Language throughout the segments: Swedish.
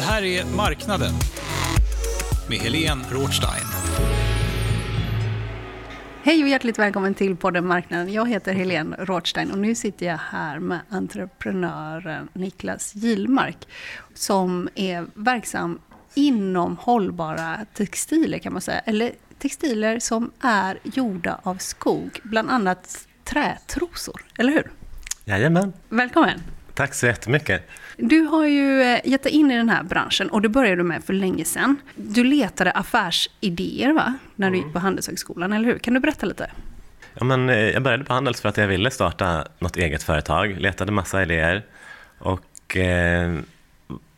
Det här är Marknaden med Helene Rothstein. Hej och hjärtligt välkommen till podden Marknaden. Jag heter Helene Rothstein och nu sitter jag här med entreprenören Niklas Gillmark som är verksam inom hållbara textiler kan man säga. Eller textiler som är gjorda av skog, bland annat trätrosor, eller hur? Jajamän. Välkommen! Tack så jättemycket. Du har ju eh, gett dig in i den här branschen och det började du med för länge sedan. Du letade affärsidéer va? När du gick på Handelshögskolan, eller hur? Kan du berätta lite? Ja, men, eh, jag började på Handels för att jag ville starta något eget företag, letade massa idéer och eh,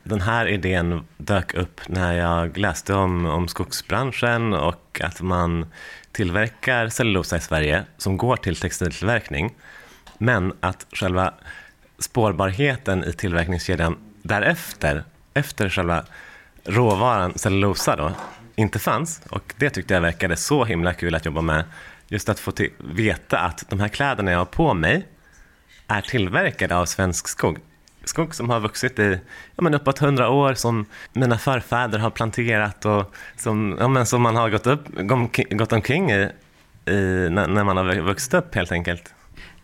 den här idén dök upp när jag läste om, om skogsbranschen och att man tillverkar cellulosa i Sverige som går till textiltillverkning. Men att själva spårbarheten i tillverkningskedjan därefter, efter själva råvaran cellulosa då, inte fanns. Och det tyckte jag verkade så himla kul att jobba med. Just att få veta att de här kläderna jag har på mig är tillverkade av svensk skog. Skog som har vuxit i ja, men uppåt hundra år, som mina förfäder har planterat och som, ja, men som man har gått, upp, gått omkring i, i när man har vuxit upp helt enkelt.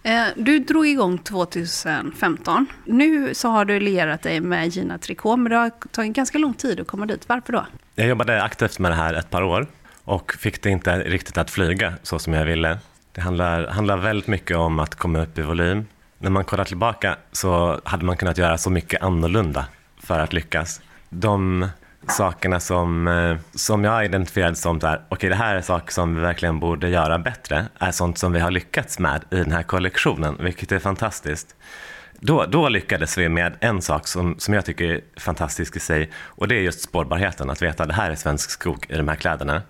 Eh, du drog igång 2015. Nu så har du lierat dig med Gina Tricot, men det har tagit ganska lång tid att komma dit. Varför då? Jag jobbade aktivt med det här ett par år och fick det inte riktigt att flyga så som jag ville. Det handlar, handlar väldigt mycket om att komma upp i volym. När man kollar tillbaka så hade man kunnat göra så mycket annorlunda för att lyckas. De sakerna som, eh, som jag identifierade som okej okay, det här är saker som vi verkligen borde göra bättre, är sånt som vi har lyckats med i den här kollektionen, vilket är fantastiskt. Då, då lyckades vi med en sak som, som jag tycker är fantastisk i sig och det är just spårbarheten, att veta att det här är svensk skog i de här kläderna.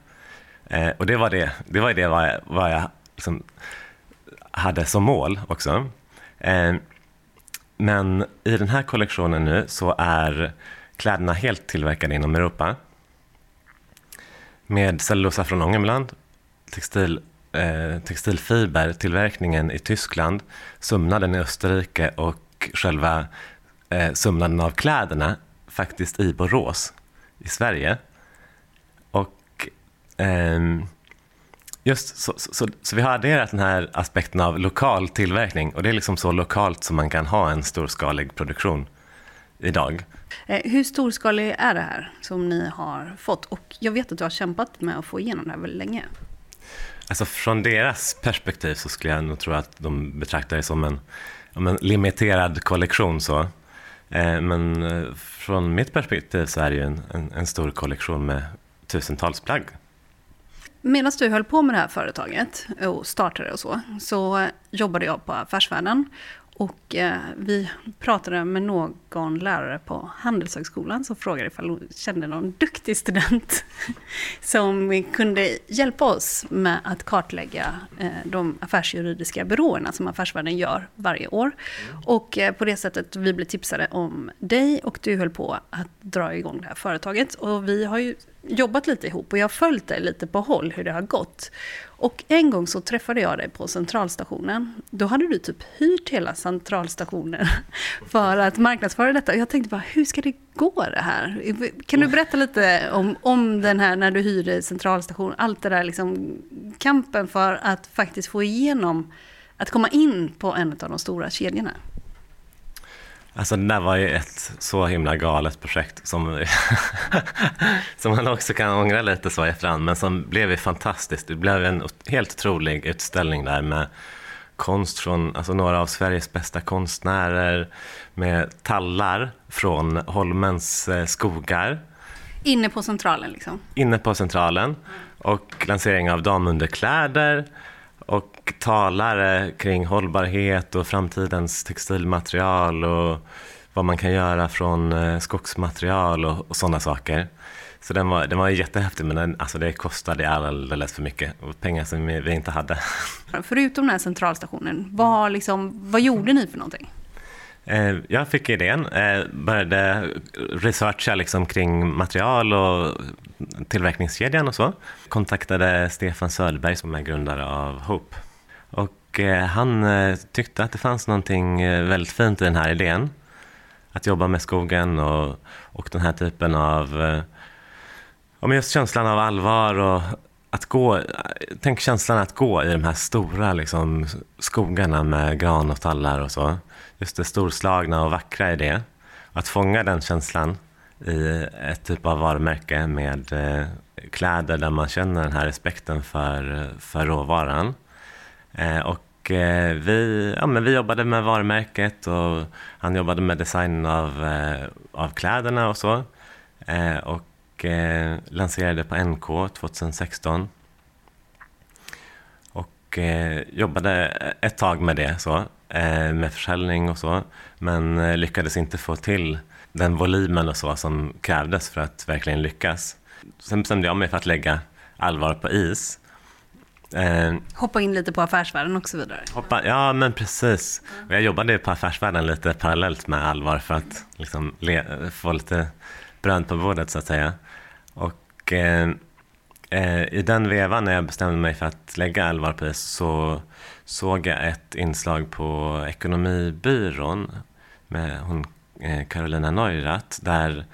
Eh, och det var det, det, var det vad jag, vad jag liksom hade som mål också. Eh, men i den här kollektionen nu så är kläderna helt tillverkade inom Europa. Med cellulosa från Ångermanland, textil, eh, textilfibertillverkningen i Tyskland, sömnaden i Österrike och själva eh, sömnaden av kläderna faktiskt i Borås i Sverige. Och eh, just så, så, så, så, vi har adderat den här aspekten av lokal tillverkning och det är liksom så lokalt som man kan ha en storskalig produktion idag. Eh, hur storskalig är det här som ni har fått? Och jag vet att du har kämpat med att få igenom det här väldigt länge. Alltså från deras perspektiv så skulle jag nog tro att de betraktar det som en, en limiterad kollektion. Så. Eh, men eh, från mitt perspektiv så är det ju en, en, en stor kollektion med tusentals plagg. Medan du höll på med det här företaget och startade och så, så jobbade jag på Affärsvärlden. Och eh, vi pratade med någon lärare på Handelshögskolan som frågade ifall hon kände någon duktig student som kunde hjälpa oss med att kartlägga eh, de affärsjuridiska byråerna som Affärsvärlden gör varje år. Och eh, på det sättet vi blev tipsade om dig och du höll på att dra igång det här företaget. Och vi har ju jobbat lite ihop och jag har följt dig lite på håll hur det har gått. Och en gång så träffade jag dig på centralstationen. Då hade du typ hyrt hela centralstationen för att marknadsföra detta. Och jag tänkte bara, hur ska det gå det här? Kan du berätta lite om, om den här när du hyrde centralstationen, allt det där liksom kampen för att faktiskt få igenom att komma in på en av de stora kedjorna? Alltså det där var ju ett så himla galet projekt som, som man också kan ångra lite så i efterhand, men som blev ju fantastiskt. Det blev en helt otrolig utställning där med konst från alltså några av Sveriges bästa konstnärer med tallar från Holmens eh, skogar Inne på centralen liksom. inne på Centralen och lansering av damunderkläder talare kring hållbarhet och framtidens textilmaterial och vad man kan göra från eh, skogsmaterial och, och sådana saker. Så den var, den var jättehäftig men den, alltså det kostade alldeles för mycket och pengar som vi vi inte hade. Förutom den här centralstationen, vad, liksom, vad gjorde ni för någonting? Eh, Jag fick idén, eh, började researcha liksom kring material och tillverkningskedjan och så. Kontaktade Stefan Söderberg som är grundare av Hope. Och han eh, tyckte att det fanns någonting eh, väldigt fint i den här idén. Att jobba med skogen och, och den här typen av... Ja, just känslan av allvar och att gå... Tänk känslan att gå i de här stora liksom, skogarna med gran och tallar och så. Just det storslagna och vackra i det. Att fånga den känslan i ett typ av varumärke med eh, kläder där man känner den här respekten för, för råvaran. Eh, och eh, vi, ja, men vi jobbade med varumärket och han jobbade med designen av, eh, av kläderna och så. Eh, och eh, lanserade på NK 2016. Och eh, jobbade ett tag med det, så, eh, med försäljning och så. Men eh, lyckades inte få till den volymen och så som krävdes för att verkligen lyckas. Sen bestämde jag mig för att lägga allvar på is. Eh, Hoppa in lite på affärsvärlden och så vidare. Hoppa, ja, men precis. Och jag jobbade på Affärsvärlden lite parallellt med Allvar för att liksom le, få lite bröd på bordet så att säga. Och eh, eh, i den vevan när jag bestämde mig för att lägga Allvar på is så såg jag ett inslag på Ekonomibyrån med hon eh, Carolina Neurath där,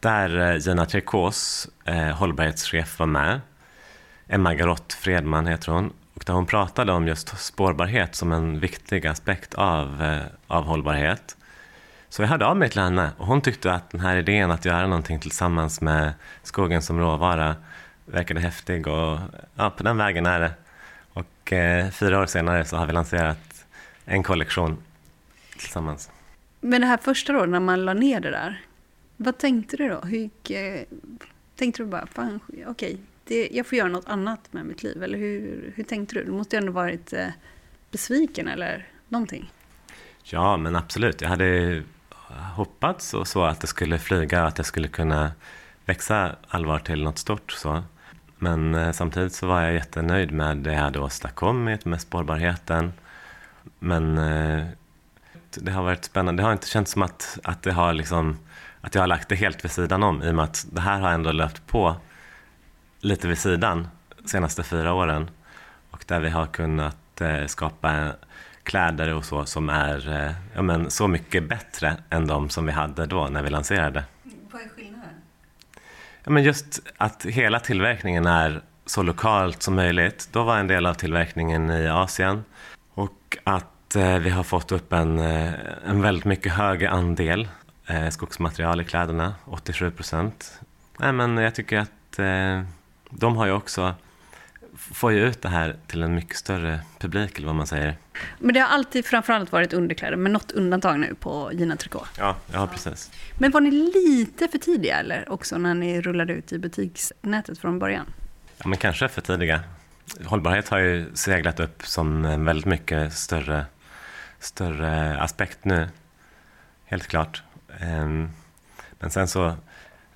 där eh, Gina Tricos, eh, hållbarhetschef, var med. Emma Garott Fredman heter hon. Och där hon pratade om just spårbarhet som en viktig aspekt av, eh, av hållbarhet. Så jag hörde av mig till henne och hon tyckte att den här idén att göra någonting tillsammans med skogen som råvara verkade häftig och ja, på den vägen är det. Och eh, fyra år senare så har vi lanserat en kollektion tillsammans. Men det här första då, när man la ner det där. Vad tänkte du då? Hur gick, eh, tänkte du bara, fan, okej, det, jag får göra något annat med mitt liv? Eller hur, hur tänkte du? Du måste ju ändå varit eh, besviken eller någonting. Ja, men absolut. Jag hade hoppats och så att det skulle flyga, att jag skulle kunna växa allvar till något stort. Så. Men eh, samtidigt så var jag jättenöjd med det jag hade åstadkommit med spårbarheten. Men eh, det har varit spännande. Det har inte känts som att, att, det har liksom, att jag har lagt det helt vid sidan om i och med att det här har ändå löpt på lite vid sidan de senaste fyra åren. Och där vi har kunnat eh, skapa kläder och så som är eh, ja, men, så mycket bättre än de som vi hade då när vi lanserade. Vad är skillnaden? Ja, men just att hela tillverkningen är så lokalt som möjligt. Då var en del av tillverkningen i Asien. Och att eh, vi har fått upp en, eh, en väldigt mycket högre andel eh, skogsmaterial i kläderna, 87 procent. Nej, men jag tycker att eh, de har ju också, får ju ut det här till en mycket större publik, eller vad man säger. Men det har alltid framförallt varit underkläder, med något undantag nu på Gina Tricot. Ja, ja precis. Men var ni lite för tidiga eller också när ni rullade ut i butiksnätet från början? Ja, men kanske för tidiga. Hållbarhet har ju seglat upp som en väldigt mycket större, större aspekt nu. Helt klart. Ehm, Men sen så,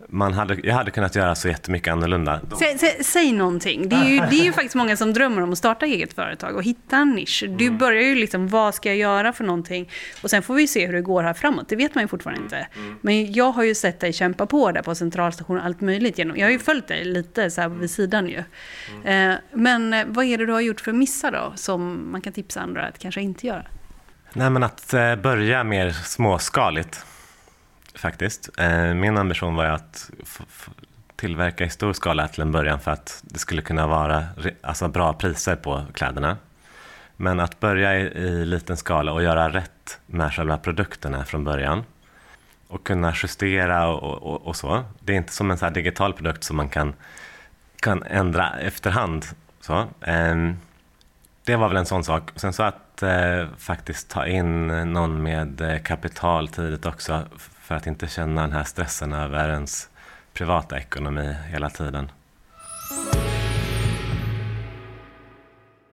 man hade, jag hade kunnat göra så jättemycket annorlunda. Säg, säg, säg någonting. Det är, ju, det är ju faktiskt många som drömmer om att starta eget företag och hitta en nisch. Du börjar ju liksom, vad ska jag göra för någonting? Och sen får vi se hur det går här framåt. Det vet man ju fortfarande inte. Men jag har ju sett dig kämpa på där på centralstationen, allt möjligt. Genom, jag har ju följt dig lite så här vid sidan ju. Eh, men eh, vad är det du har gjort för missar då, som man kan tipsa andra att kanske inte göra? Nej, men att eh, börja mer småskaligt faktiskt. Eh, min ambition var ju att tillverka i stor skala till en början för att det skulle kunna vara alltså bra priser på kläderna. Men att börja i, i liten skala och göra rätt med själva produkterna från början och kunna justera och, och, och så. Det är inte som en så här digital produkt som man kan, kan ändra efterhand. Så. Ehm, det var väl en sån sak. Sen så att eh, faktiskt ta in någon med eh, kapital tidigt också för att inte känna den här stressen över ens privata ekonomi hela tiden.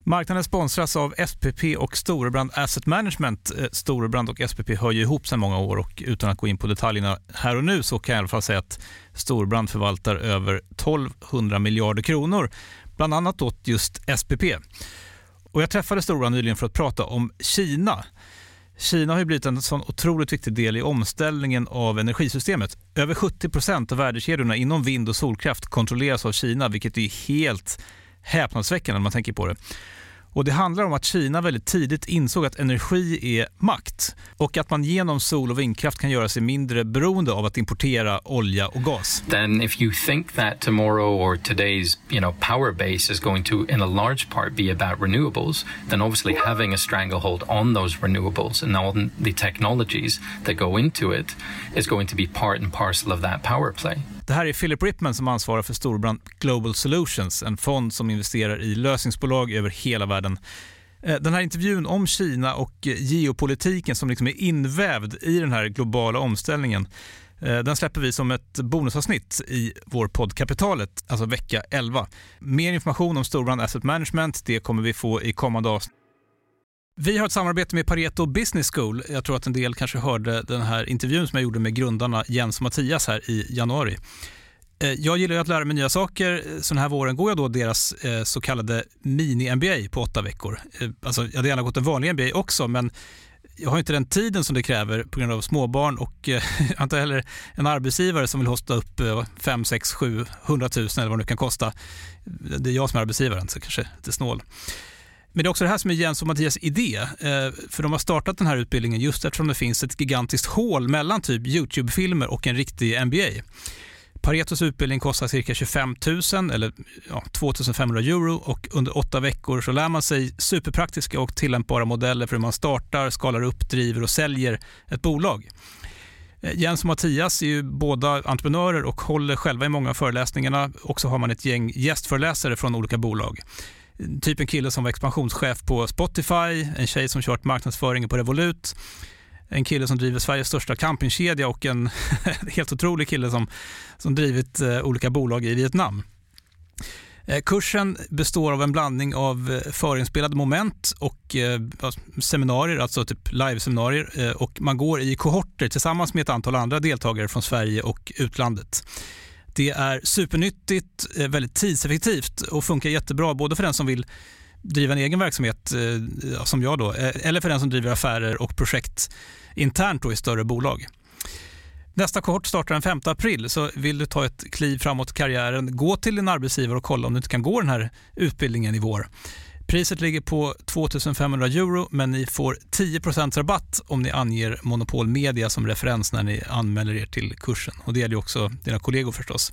Marknaden sponsras av SPP och Storebrand Asset Management. Eh, Storebrand och SPP hör ju ihop sedan många år och utan att gå in på detaljerna här och nu så kan jag i alla fall säga att Storebrand förvaltar över 1200 miljarder kronor, bland annat åt just SPP. Och jag träffade Storebrand nyligen för att prata om Kina. Kina har ju blivit en sån otroligt viktig del i omställningen av energisystemet. Över 70 procent av värdekedjorna inom vind och solkraft kontrolleras av Kina, vilket är helt häpnadsväckande när man tänker på det. Och Det handlar om att Kina väldigt tidigt insåg att energi är makt och att man genom sol och vindkraft kan göra sig mindre beroende av att importera olja och gas. Then if you think that tomorrow or today's you know, power base is going to in a large part be about renewables, then obviously having a stranglehold on those renewables and all the technologies that go into it is going to be part and parcel of that power play. Det här är Philip Ripman som ansvarar för Storbrand Global Solutions, en fond som investerar i lösningsbolag över hela världen. Eh, den här intervjun om Kina och geopolitiken som liksom är invävd i den här globala omställningen eh, den släpper vi som ett bonusavsnitt i vår podd Kapitalet, alltså vecka 11. Mer information om Storbrand Asset Management det kommer vi få i kommande avsnitt. Vi har ett samarbete med Pareto Business School. Jag tror att en del kanske hörde den här intervjun som jag gjorde med grundarna Jens och Mattias här i januari. Eh, jag gillar att lära mig nya saker. Så den här våren går jag då deras eh, så kallade mini-MBA på åtta veckor. Eh, alltså, jag hade gärna gått en vanlig MBA också, men jag har inte den tiden som det kräver på grund av småbarn och jag har inte heller en arbetsgivare som vill hosta upp 5, 6, 7, 100 000 eller vad det nu kan kosta. Det är jag som är arbetsgivaren, så kanske lite snål. Men det är också det här som är Jens och Mattias idé. Eh, för de har startat den här utbildningen just eftersom det finns ett gigantiskt hål mellan typ YouTube-filmer och en riktig MBA. Paretos utbildning kostar cirka 25 000 eller ja, 2 500 euro och under åtta veckor så lär man sig superpraktiska och tillämpbara modeller för hur man startar, skalar upp, driver och säljer ett bolag. Eh, Jens och Mattias är ju båda entreprenörer och håller själva i många av föreläsningarna och så har man ett gäng gästföreläsare från olika bolag typ en kille som var expansionschef på Spotify, en tjej som kört marknadsföringen på Revolut, en kille som driver Sveriges största campingkedja och en helt otrolig kille som, som drivit eh, olika bolag i Vietnam. Eh, kursen består av en blandning av eh, förinspelade moment och alltså seminarier, alltså typ liveseminarier och man går i kohorter tillsammans med ett antal andra deltagare från Sverige och utlandet. Det är supernyttigt, eh, väldigt tidseffektivt och funkar jättebra både för den som vill driva en egen verksamhet, eh, som jag då, eh, eller för den som driver affärer och projekt internt då i större bolag. Nästa kohort startar den 5 april, så vill du ta ett kliv framåt i karriären, gå till din arbetsgivare och kolla om du inte kan gå den här utbildningen i vår. Priset ligger på 2 500 euro, men ni får 10% rabatt om ni anger Monopol Media som referens när ni anmäler er till kursen. Och Det gäller också dina kollegor förstås.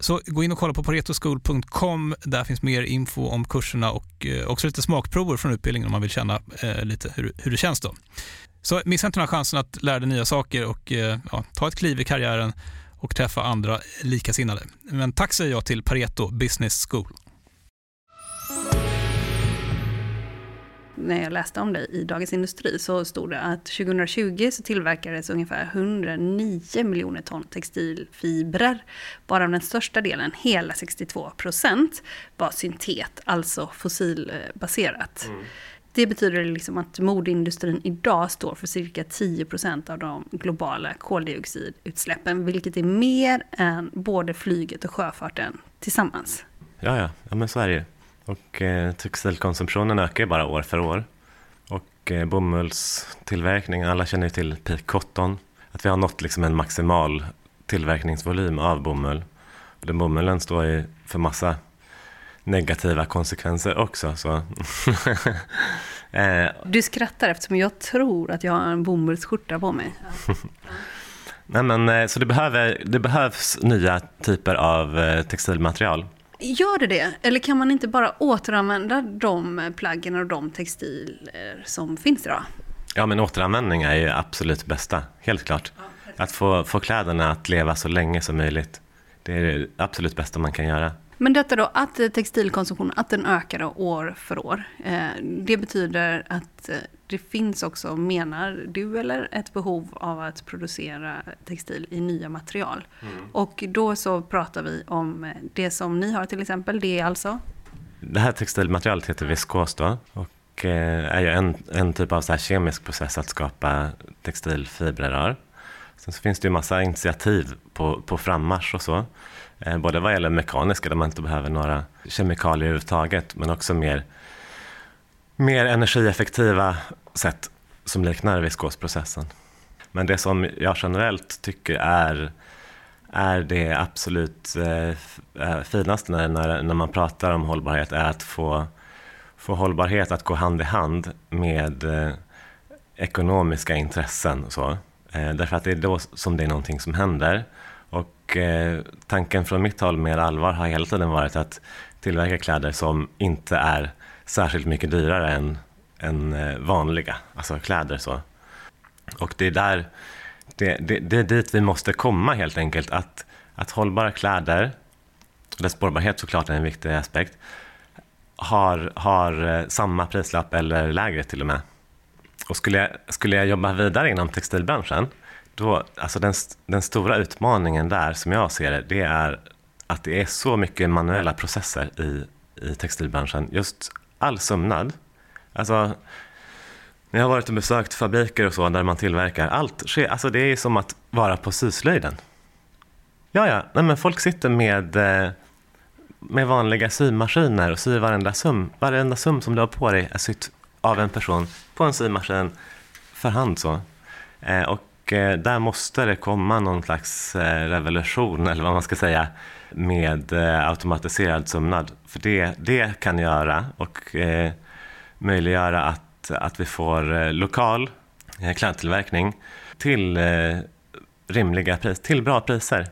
Så gå in och kolla på paretoschool.com. Där finns mer info om kurserna och eh, också lite smakprover från utbildningen om man vill känna eh, lite hur, hur det känns. då. Så missa inte den här chansen att lära dig nya saker och eh, ja, ta ett kliv i karriären och träffa andra likasinnade. Men tack säger jag till Pareto Business School när jag läste om det i Dagens Industri så stod det att 2020 så tillverkades ungefär 109 miljoner ton textilfibrer. Varav den största delen, hela 62 procent, var syntet, alltså fossilbaserat. Mm. Det betyder liksom att modeindustrin idag står för cirka 10 procent av de globala koldioxidutsläppen, vilket är mer än både flyget och sjöfarten tillsammans. Ja, ja, ja men så är det och eh, textilkonsumtionen ökar ju bara år för år. Och eh, bomullstillverkning, alla känner ju till peak cotton. Att vi har nått liksom en maximal tillverkningsvolym av bomull. Och den bomullen står ju för massa negativa konsekvenser också. Så. eh. Du skrattar eftersom jag tror att jag har en bomullsskjorta på mig. Nej, men, eh, så det, behöver, det behövs nya typer av eh, textilmaterial. Gör det det? Eller kan man inte bara återanvända de plaggen och de textiler som finns idag? Ja, men återanvändning är ju absolut bästa, helt klart. Att få, få kläderna att leva så länge som möjligt, det är det absolut bästa man kan göra. Men detta då, att textilkonsumtionen att den ökar år för år. Eh, det betyder att eh, det finns också, menar du eller, ett behov av att producera textil i nya material. Mm. Och då så pratar vi om det som ni har till exempel, det är alltså? Det här textilmaterialet heter viskos då och är ju en, en typ av så här kemisk process att skapa textilfibrer. Sen så finns det ju massa initiativ på, på frammarsch och så. Eh, både vad gäller mekaniska, där man inte behöver några kemikalier överhuvudtaget, men också mer, mer energieffektiva sätt som liknar viskosprocessen. Men det som jag generellt tycker är, är det absolut eh, eh, finaste när, när, när man pratar om hållbarhet är att få, få hållbarhet att gå hand i hand med eh, ekonomiska intressen. Och så. Eh, därför att det är då som det är någonting som händer. Och eh, tanken från mitt håll med allvar har hela tiden varit att tillverka kläder som inte är särskilt mycket dyrare än, än eh, vanliga, alltså kläder så. Och det är där, det, det, det är dit vi måste komma helt enkelt, att, att hållbara kläder, där spårbarhet såklart är en viktig aspekt, har, har eh, samma prislapp eller lägre till och med. Och skulle jag, skulle jag jobba vidare inom textilbranschen, då, alltså den, den stora utmaningen där som jag ser det, det är att det är så mycket manuella processer i, i textilbranschen. Just all sömnad. Alltså, när jag har varit och besökt fabriker och så där man tillverkar, allt sker, alltså det är som att vara på syslöjden. Ja, ja, nej, men folk sitter med, eh, med vanliga symaskiner och syr varenda söm. Varenda sum som du har på dig är sytt av en person på en symaskin för hand. Så. Eh, och eh, där måste det komma någon slags eh, revolution, eller vad man ska säga, med eh, automatiserad sömnad. För det, det kan göra och eh, möjliggöra att, att vi får eh, lokal klädtillverkning till rimliga priser, till bra priser.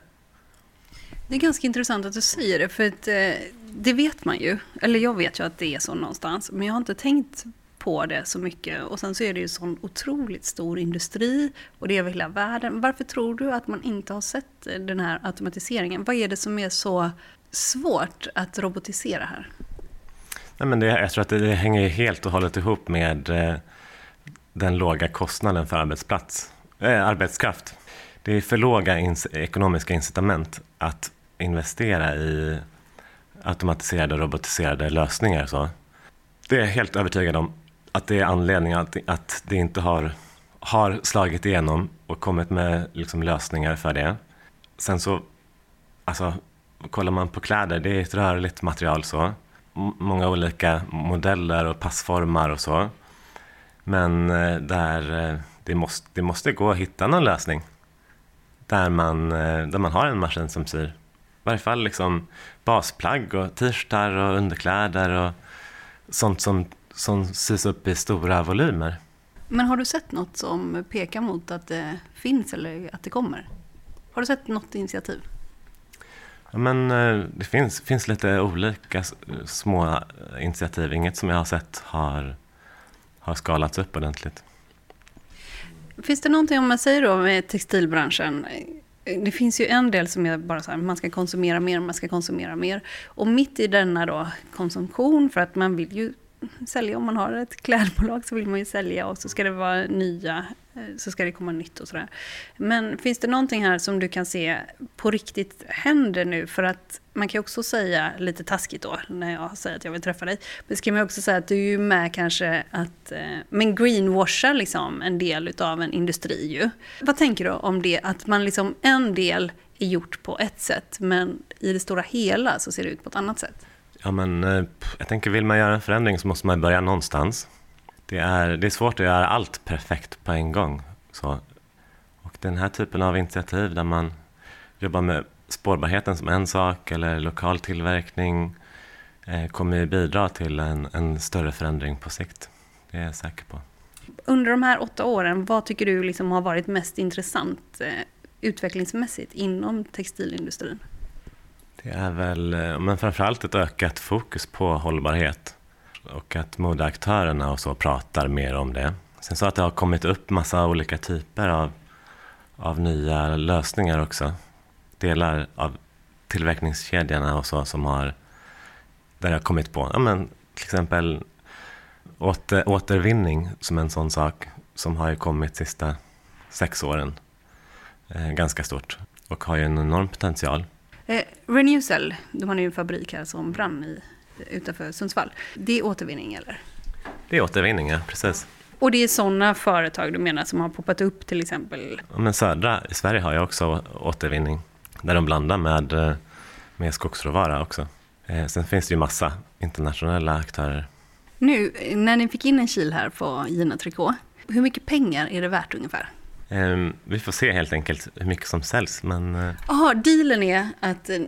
Det är ganska intressant att du säger det, för att, det vet man ju. Eller jag vet ju att det är så någonstans, men jag har inte tänkt på det så mycket. Och sen så är det ju sån otroligt stor industri och det är över hela världen. Varför tror du att man inte har sett den här automatiseringen? Vad är det som är så svårt att robotisera här? Nej, men det, jag tror att det, det hänger helt och hållet ihop med eh, den låga kostnaden för arbetsplats, eh, arbetskraft. Det är för låga ins ekonomiska incitament att investera i automatiserade och robotiserade lösningar. Så. Det är jag helt övertygad om att det är anledningen att, att det inte har, har slagit igenom och kommit med liksom lösningar för det. Sen så, alltså, kollar man på kläder, det är ett rörligt material så. många olika modeller och passformar och så. Men eh, där eh, det måste, det måste gå att hitta någon lösning. Där man, eh, där man har en maskin som syr. I varje fall liksom basplagg och t-shirtar och underkläder och sånt som som sys upp i stora volymer. Men har du sett något som pekar mot att det finns eller att det kommer? Har du sett något initiativ? Ja, men eh, det finns, finns lite olika små initiativ. Inget som jag har sett har, har skalats upp ordentligt. Finns det någonting, om man säger då med textilbranschen, det finns ju en del som är bara så här, man ska konsumera mer, man ska konsumera mer. Och mitt i denna då konsumtion, för att man vill ju sälja, om man har ett klädbolag så vill man ju sälja och så ska det vara nya, eh, så ska det komma nytt och sådär. Men finns det någonting här som du kan se på riktigt händer nu? För att man kan ju också säga, lite taskigt då, när jag säger att jag vill träffa dig, men ska man också säga att du är ju med kanske att, eh, men greenwashar liksom en del utav en industri ju. Vad tänker du om det, att man liksom en del är gjort på ett sätt, men i det stora hela så ser det ut på ett annat sätt? Ja, men eh, jag tänker, vill man göra en förändring så måste man börja någonstans. Det är, det är svårt att göra allt perfekt på en gång. Så. Och den här typen av initiativ där man jobbar med spårbarheten som en sak eller lokal tillverkning eh, kommer ju bidra till en, en större förändring på sikt. Det är jag säker på. Under de här åtta åren, vad tycker du liksom har varit mest intressant eh, utvecklingsmässigt inom textilindustrin? Det är väl eh, men framförallt ett ökat fokus på hållbarhet och att modeaktörerna och så pratar mer om det. Sen så att det har kommit upp massa olika typer av, av nya lösningar också. Delar av tillverkningskedjorna och så som har, där jag har kommit på, ja, men, till exempel åter, återvinning som en sån sak som har ju kommit sista sex åren. Eh, ganska stort och har ju en enorm potential. Eh, Renewcell, de har ju en fabrik här som brann i, utanför Sundsvall. Det är återvinning eller? Det är återvinning, ja, precis. Och det är sådana företag du menar som har poppat upp till exempel? Ja, men södra Sverige har ju också återvinning där de blandar med, eh, med skogsråvara också. Eh, sen finns det ju massa internationella aktörer. Nu, när ni fick in en kil här på Gina Tricot, hur mycket pengar är det värt ungefär? Eh, vi får se helt enkelt hur mycket som säljs. Men, eh, Jaha, dealen är att eh,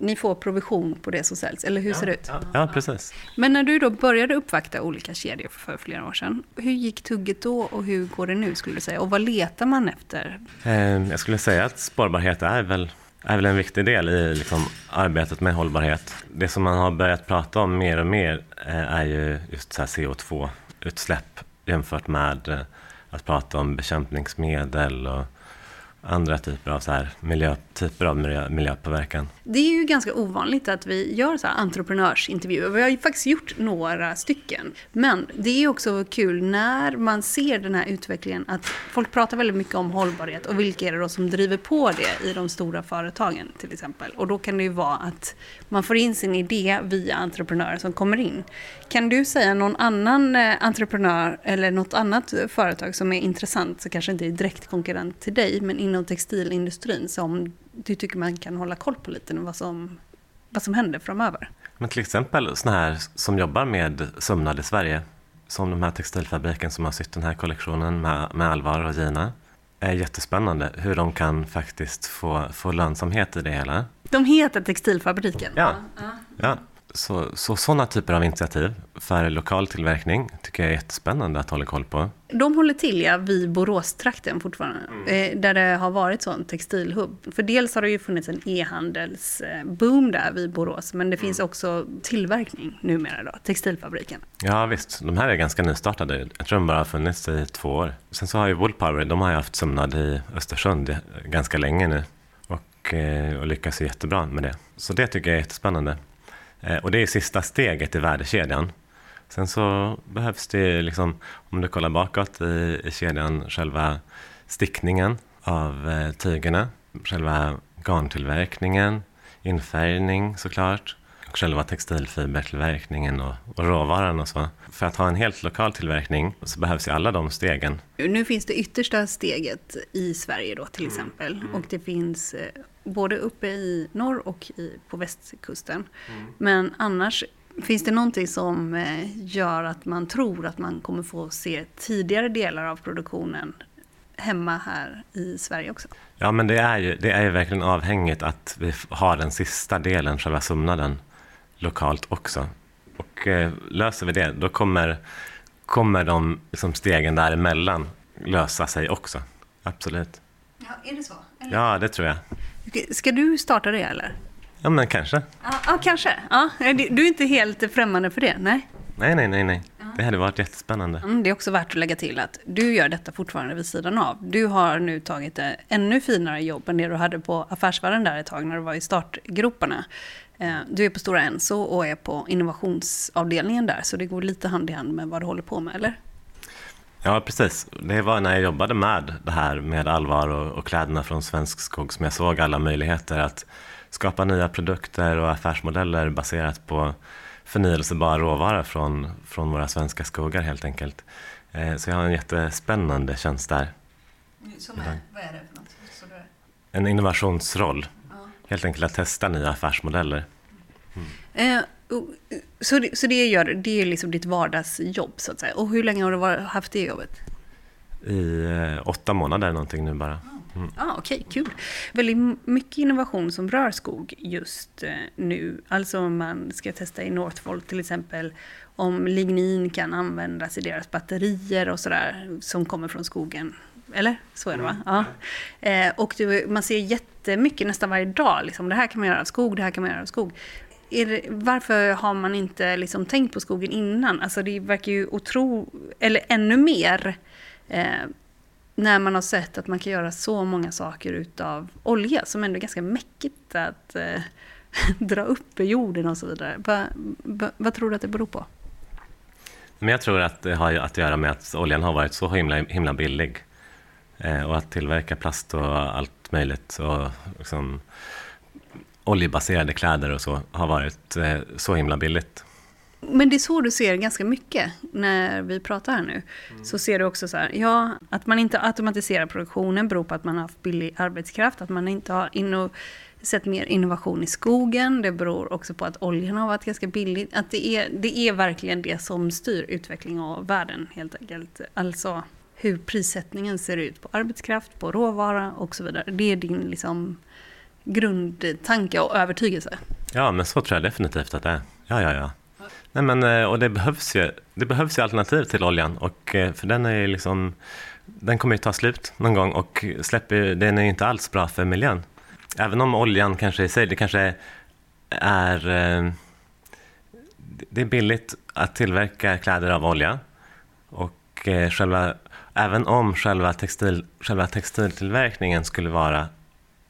ni får provision på det som säljs, eller hur ser det ut? ja, ja, precis. Men när du då började uppvakta olika kedjor för flera år sedan, hur gick tugget då och hur går det nu skulle du säga? Och vad letar man efter? Eh, jag skulle säga att spårbarhet är väl, är väl en viktig del i liksom, arbetet med hållbarhet. Det som man har börjat prata om mer och mer eh, är ju just så här CO2-utsläpp jämfört med eh, att prata om bekämpningsmedel och andra typer av, så här miljö, typer av miljö, miljöpåverkan. Det är ju ganska ovanligt att vi gör så här entreprenörsintervjuer. Vi har ju faktiskt gjort några stycken. Men det är också kul när man ser den här utvecklingen att folk pratar väldigt mycket om hållbarhet och vilka är det då som driver på det i de stora företagen till exempel. Och då kan det ju vara att man får in sin idé via entreprenörer som kommer in. Kan du säga någon annan eh, entreprenör eller något annat företag som är intressant, så kanske inte är direkt konkurrent till dig, men inom textilindustrin som du tycker man kan hålla koll på lite vad som, vad som händer framöver? Men till exempel sådana här som jobbar med sömnad i Sverige, som de här textilfabriken som har sytt den här kollektionen med, med Alvar och Gina, är jättespännande hur de kan faktiskt få, få lönsamhet i det hela. De heter Textilfabriken? Ja. ja. Så, så sådana typer av initiativ för lokal tillverkning tycker jag är jättespännande att hålla koll på. De håller till ja, vid Boråstrakten fortfarande, mm. där det har varit sån textilhubb. För dels har det ju funnits en e-handelsboom där vid Borås, men det finns mm. också tillverkning numera då, textilfabriken. Ja visst, de här är ganska nystartade. Jag tror de bara har funnits i två år. Sen så har ju Woolpower, de har ju haft sömnad i Östersund ganska länge nu och, eh, och lyckas jättebra med det. Så det tycker jag är jättespännande. Eh, och det är sista steget i värdekedjan. Sen så behövs det, liksom, om du kollar bakåt i, i kedjan, själva stickningen av eh, tygerna, själva garntillverkningen, infärgning såklart, och själva textilfibertillverkningen och, och råvaran och så. För att ha en helt lokal tillverkning så behövs ju alla de stegen. Nu finns det yttersta steget i Sverige då till exempel mm. och det finns eh, både uppe i norr och i, på västkusten. Mm. Men annars, finns det någonting som eh, gör att man tror att man kommer få se tidigare delar av produktionen hemma här i Sverige också? Ja, men det är ju, det är ju verkligen avhängigt att vi har den sista delen, själva sömnaden, lokalt också. Och eh, löser vi det, då kommer, kommer de liksom stegen däremellan lösa sig också. Absolut. Ja, är det så? Eller? Ja, det tror jag. Ska du starta det eller? Ja, men kanske. Ja, ja kanske. Ja, du är inte helt främmande för det? Nej? Nej, nej, nej. nej. Det hade varit jättespännande. Mm, det är också värt att lägga till att du gör detta fortfarande vid sidan av. Du har nu tagit ett ännu finare jobb än det du hade på Affärsvärlden där ett tag när du var i startgroparna. Eh, du är på Stora Enso och är på innovationsavdelningen där, så det går lite hand i hand med vad du håller på med, eller? Ja, precis. Det var när jag jobbade med det här med Alvar och, och kläderna från Svensk Skog som jag såg alla möjligheter att skapa nya produkter och affärsmodeller baserat på förnyelsebar råvara från, från våra svenska skogar helt enkelt. Eh, så jag har en jättespännande tjänst där. Som är, vad är det för något? En innovationsroll. Ja. Helt enkelt att testa nya affärsmodeller. Mm. Eh, så, det, så det, gör, det är liksom ditt vardagsjobb så att säga. Och hur länge har du haft det jobbet? I eh, åtta månader någonting nu bara. Mm. Ah, Okej, okay, kul. Väldigt mycket innovation som rör skog just eh, nu. Alltså om man ska testa i Northvolt till exempel om lignin kan användas i deras batterier och sådär som kommer från skogen. Eller? Så är det va? Mm. Ja. Eh, och det, man ser jättemycket nästan varje dag. Liksom, det här kan man göra av skog, det här kan man göra av skog. Det, varför har man inte liksom tänkt på skogen innan? Alltså det verkar ju otro... Eller ännu mer eh, när man har sett att man kan göra så många saker utav olja som ändå är ganska mäckigt att eh, dra upp i jorden och så vidare. Va, va, vad tror du att det beror på? Men jag tror att det har att göra med att oljan har varit så himla, himla billig. Eh, och att tillverka plast och allt möjligt och liksom, oljebaserade kläder och så har varit eh, så himla billigt. Men det är så du ser ganska mycket när vi pratar här nu. Mm. Så ser du också så här, ja, att man inte automatiserar produktionen beror på att man har haft billig arbetskraft, att man inte har inno, sett mer innovation i skogen. Det beror också på att oljan har varit ganska billig. Att det är, det är verkligen det som styr utveckling av världen helt enkelt. Alltså hur prissättningen ser ut på arbetskraft, på råvara och så vidare. Det är din liksom grundtanke och övertygelse. Ja, men så tror jag definitivt att det är. Ja, ja, ja. Nej, men, eh, och det behövs, ju, det behövs ju alternativ till oljan, och, eh, för den, är liksom, den kommer ju ta slut någon gång och släpper, den är ju inte alls bra för miljön. Även om oljan kanske i sig, det kanske är, eh, det är billigt att tillverka kläder av olja. Och själva, även om själva, textil, själva textiltillverkningen skulle vara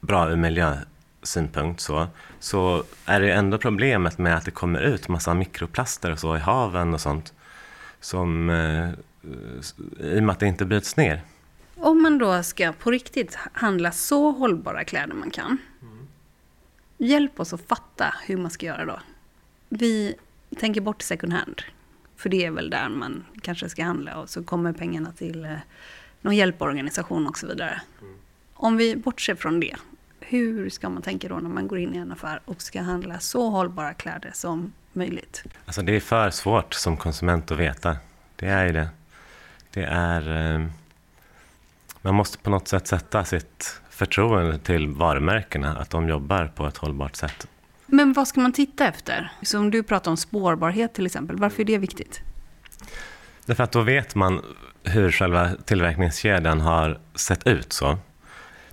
bra ur miljösynpunkt så, så är det ändå problemet med att det kommer ut massa mikroplaster och så i haven och sånt. Som, eh, I och med att det inte bryts ner. Om man då ska på riktigt handla så hållbara kläder man kan. Mm. Hjälp oss att fatta hur man ska göra då. Vi tänker bort second hand. För det är väl där man kanske ska handla och så kommer pengarna till eh, någon hjälporganisation och så vidare. Mm. Om vi bortser från det hur ska man tänka då när man går in i en affär och ska handla så hållbara kläder som möjligt? Alltså det är för svårt som konsument att veta. Det är ju det. Det är... Eh, man måste på något sätt sätta sitt förtroende till varumärkena, att de jobbar på ett hållbart sätt. Men vad ska man titta efter? Som du pratar om spårbarhet till exempel, varför är det viktigt? Därför att då vet man hur själva tillverkningskedjan har sett ut. så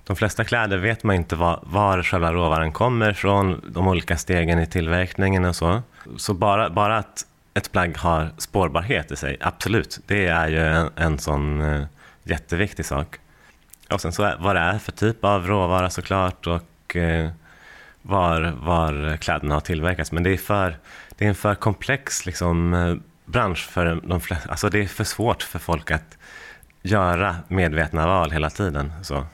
de flesta kläder vet man inte var, var själva råvaran kommer ifrån, de olika stegen i tillverkningen och så. Så bara, bara att ett plagg har spårbarhet i sig, absolut, det är ju en, en sån uh, jätteviktig sak. Och sen så är, vad det är för typ av råvara såklart och uh, var, var kläderna har tillverkats. Men det är, för, det är en för komplex liksom, uh, bransch för de flesta. Alltså det är för svårt för folk att göra medvetna val hela tiden. Så.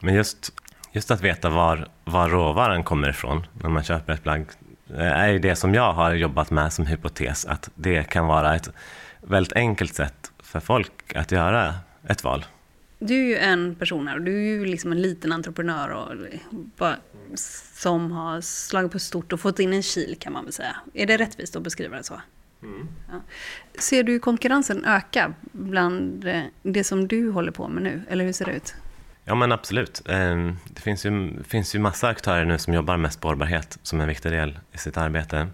Men just, just att veta var, var råvaran kommer ifrån när man köper ett plagg eh, är ju det som jag har jobbat med som hypotes, att det kan vara ett väldigt enkelt sätt för folk att göra ett val. Du är ju en person här och du är ju liksom en liten entreprenör och bara, som har slagit på stort och fått in en kil kan man väl säga. Är det rättvist att beskriva det så? Mm. Ja. Ser du konkurrensen öka bland det som du håller på med nu, eller hur ser det ut? Ja men absolut. Ehm, det finns ju, finns ju massa aktörer nu som jobbar med spårbarhet som en viktig del i sitt arbete.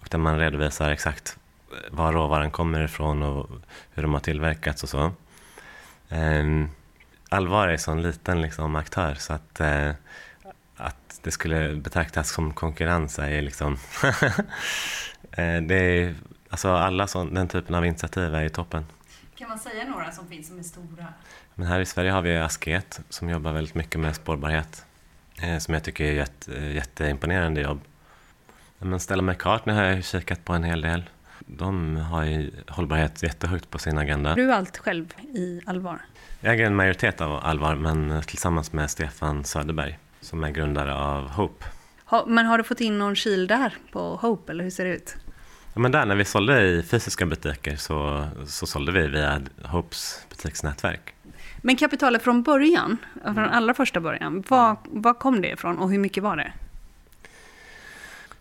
Och där man redovisar exakt eh, var råvaran kommer ifrån och hur de har tillverkats och så. Ehm, Alvar Allvar är en sån liten liksom, aktör så att, eh, att det skulle betraktas som konkurrens är liksom... Eh, det är, alltså alla sån, den typen av initiativ är ju toppen. Kan man säga några som finns som är stora? Men här i Sverige har vi Asket som jobbar väldigt mycket med spårbarhet. Eh, som jag tycker är ett jätteimponerande jobb. Men Stella McCartney har jag kikat på en hel del. De har ju hållbarhet jättehögt på sin agenda. Du allt själv i Allvar? Jag äger en majoritet av Allvar, men tillsammans med Stefan Söderberg som är grundare av Hope. men har du fått in någon kil där på Hope, eller hur ser det ut? Ja, men där när vi sålde i fysiska butiker så, så sålde vi via Hopes butiksnätverk. Men kapitalet från början, från allra första början, var, var kom det ifrån och hur mycket var det?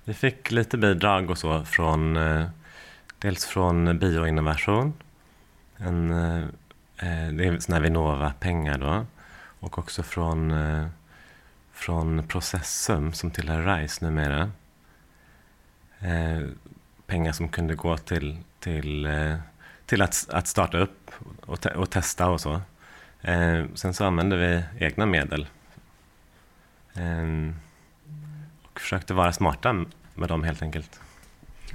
Vi fick lite bidrag och så från eh, dels från Bioinnovation, en, eh, det är sådana här Vinnova-pengar då, och också från, eh, från Processum som tillhör RISE numera. Pengar som kunde gå till, till, till att, att starta upp och, te och testa och så. Eh, sen så använde vi egna medel. Eh, och försökte vara smarta med dem helt enkelt.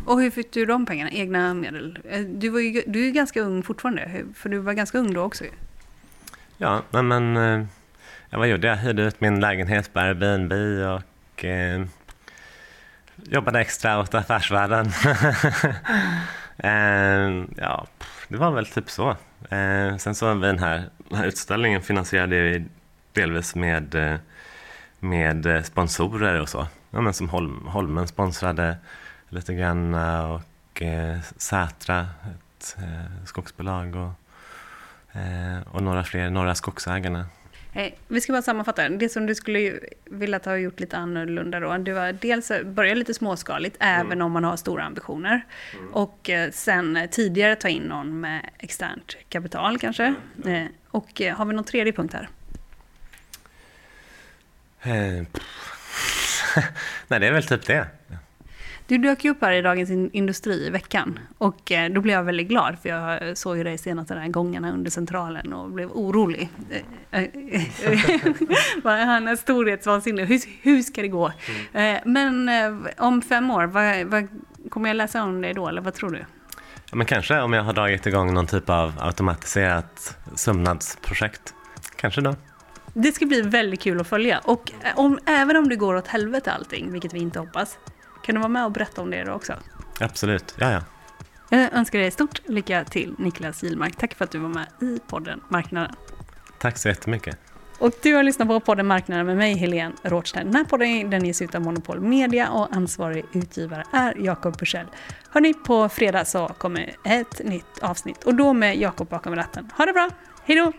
Och hur fick du de pengarna, egna medel? Eh, du, var ju, du är ganska ung fortfarande, för du var ganska ung då också Ja, men, men eh, vad gjorde jag? Hyrde ut min lägenhet på Airbnb och eh, jobbade extra åt Affärsvärlden. eh, ja, det var väl typ så. Eh, sen så vi den här, den här utställningen finansierade vi delvis med, eh, med eh, sponsorer och så. Ja, men som Holm, Holmen sponsrade lite grann eh, och eh, Sätra, ett eh, skogsbolag och, eh, och några fler, Norra Skogsägarna. Hey, vi ska bara sammanfatta. Det som du skulle vilja ha gjort lite annorlunda då. Det var dels börja lite småskaligt, mm. även om man har stora ambitioner. Mm. Och eh, sen tidigare ta in någon med externt kapital kanske. Mm. Och har vi någon tredje punkt här? Nej, det är väl typ det. Du dök ju upp här i Dagens Industri i veckan. Och eh, då blev jag väldigt glad, för jag såg ju dig senast den här gångerna under Centralen och blev orolig. Eh, eh, han är storhetsvansinnig. Hur, hur ska det gå? Mm. Men om fem år, vad, vad, kommer jag läsa om dig då, eller vad tror du? Ja, men kanske om jag har dragit igång någon typ av automatiserat sömnadsprojekt. Kanske då. Det ska bli väldigt kul att följa. Och om, även om det går åt helvete allting, vilket vi inte hoppas, kan du vara med och berätta om det då också? Absolut, ja ja. Jag önskar dig stort lycka till Niklas Gilmark. Tack för att du var med i podden Marknaden. Tack så jättemycket. Och du har lyssnat på podden Marknaden med mig, Helene Rådstein. Den här podden den ges ut av Monopol Media och ansvarig utgivare är Jakob Bursell. Hörni, på fredag så kommer ett nytt avsnitt och då med Jakob bakom ratten. Ha det bra, hej då!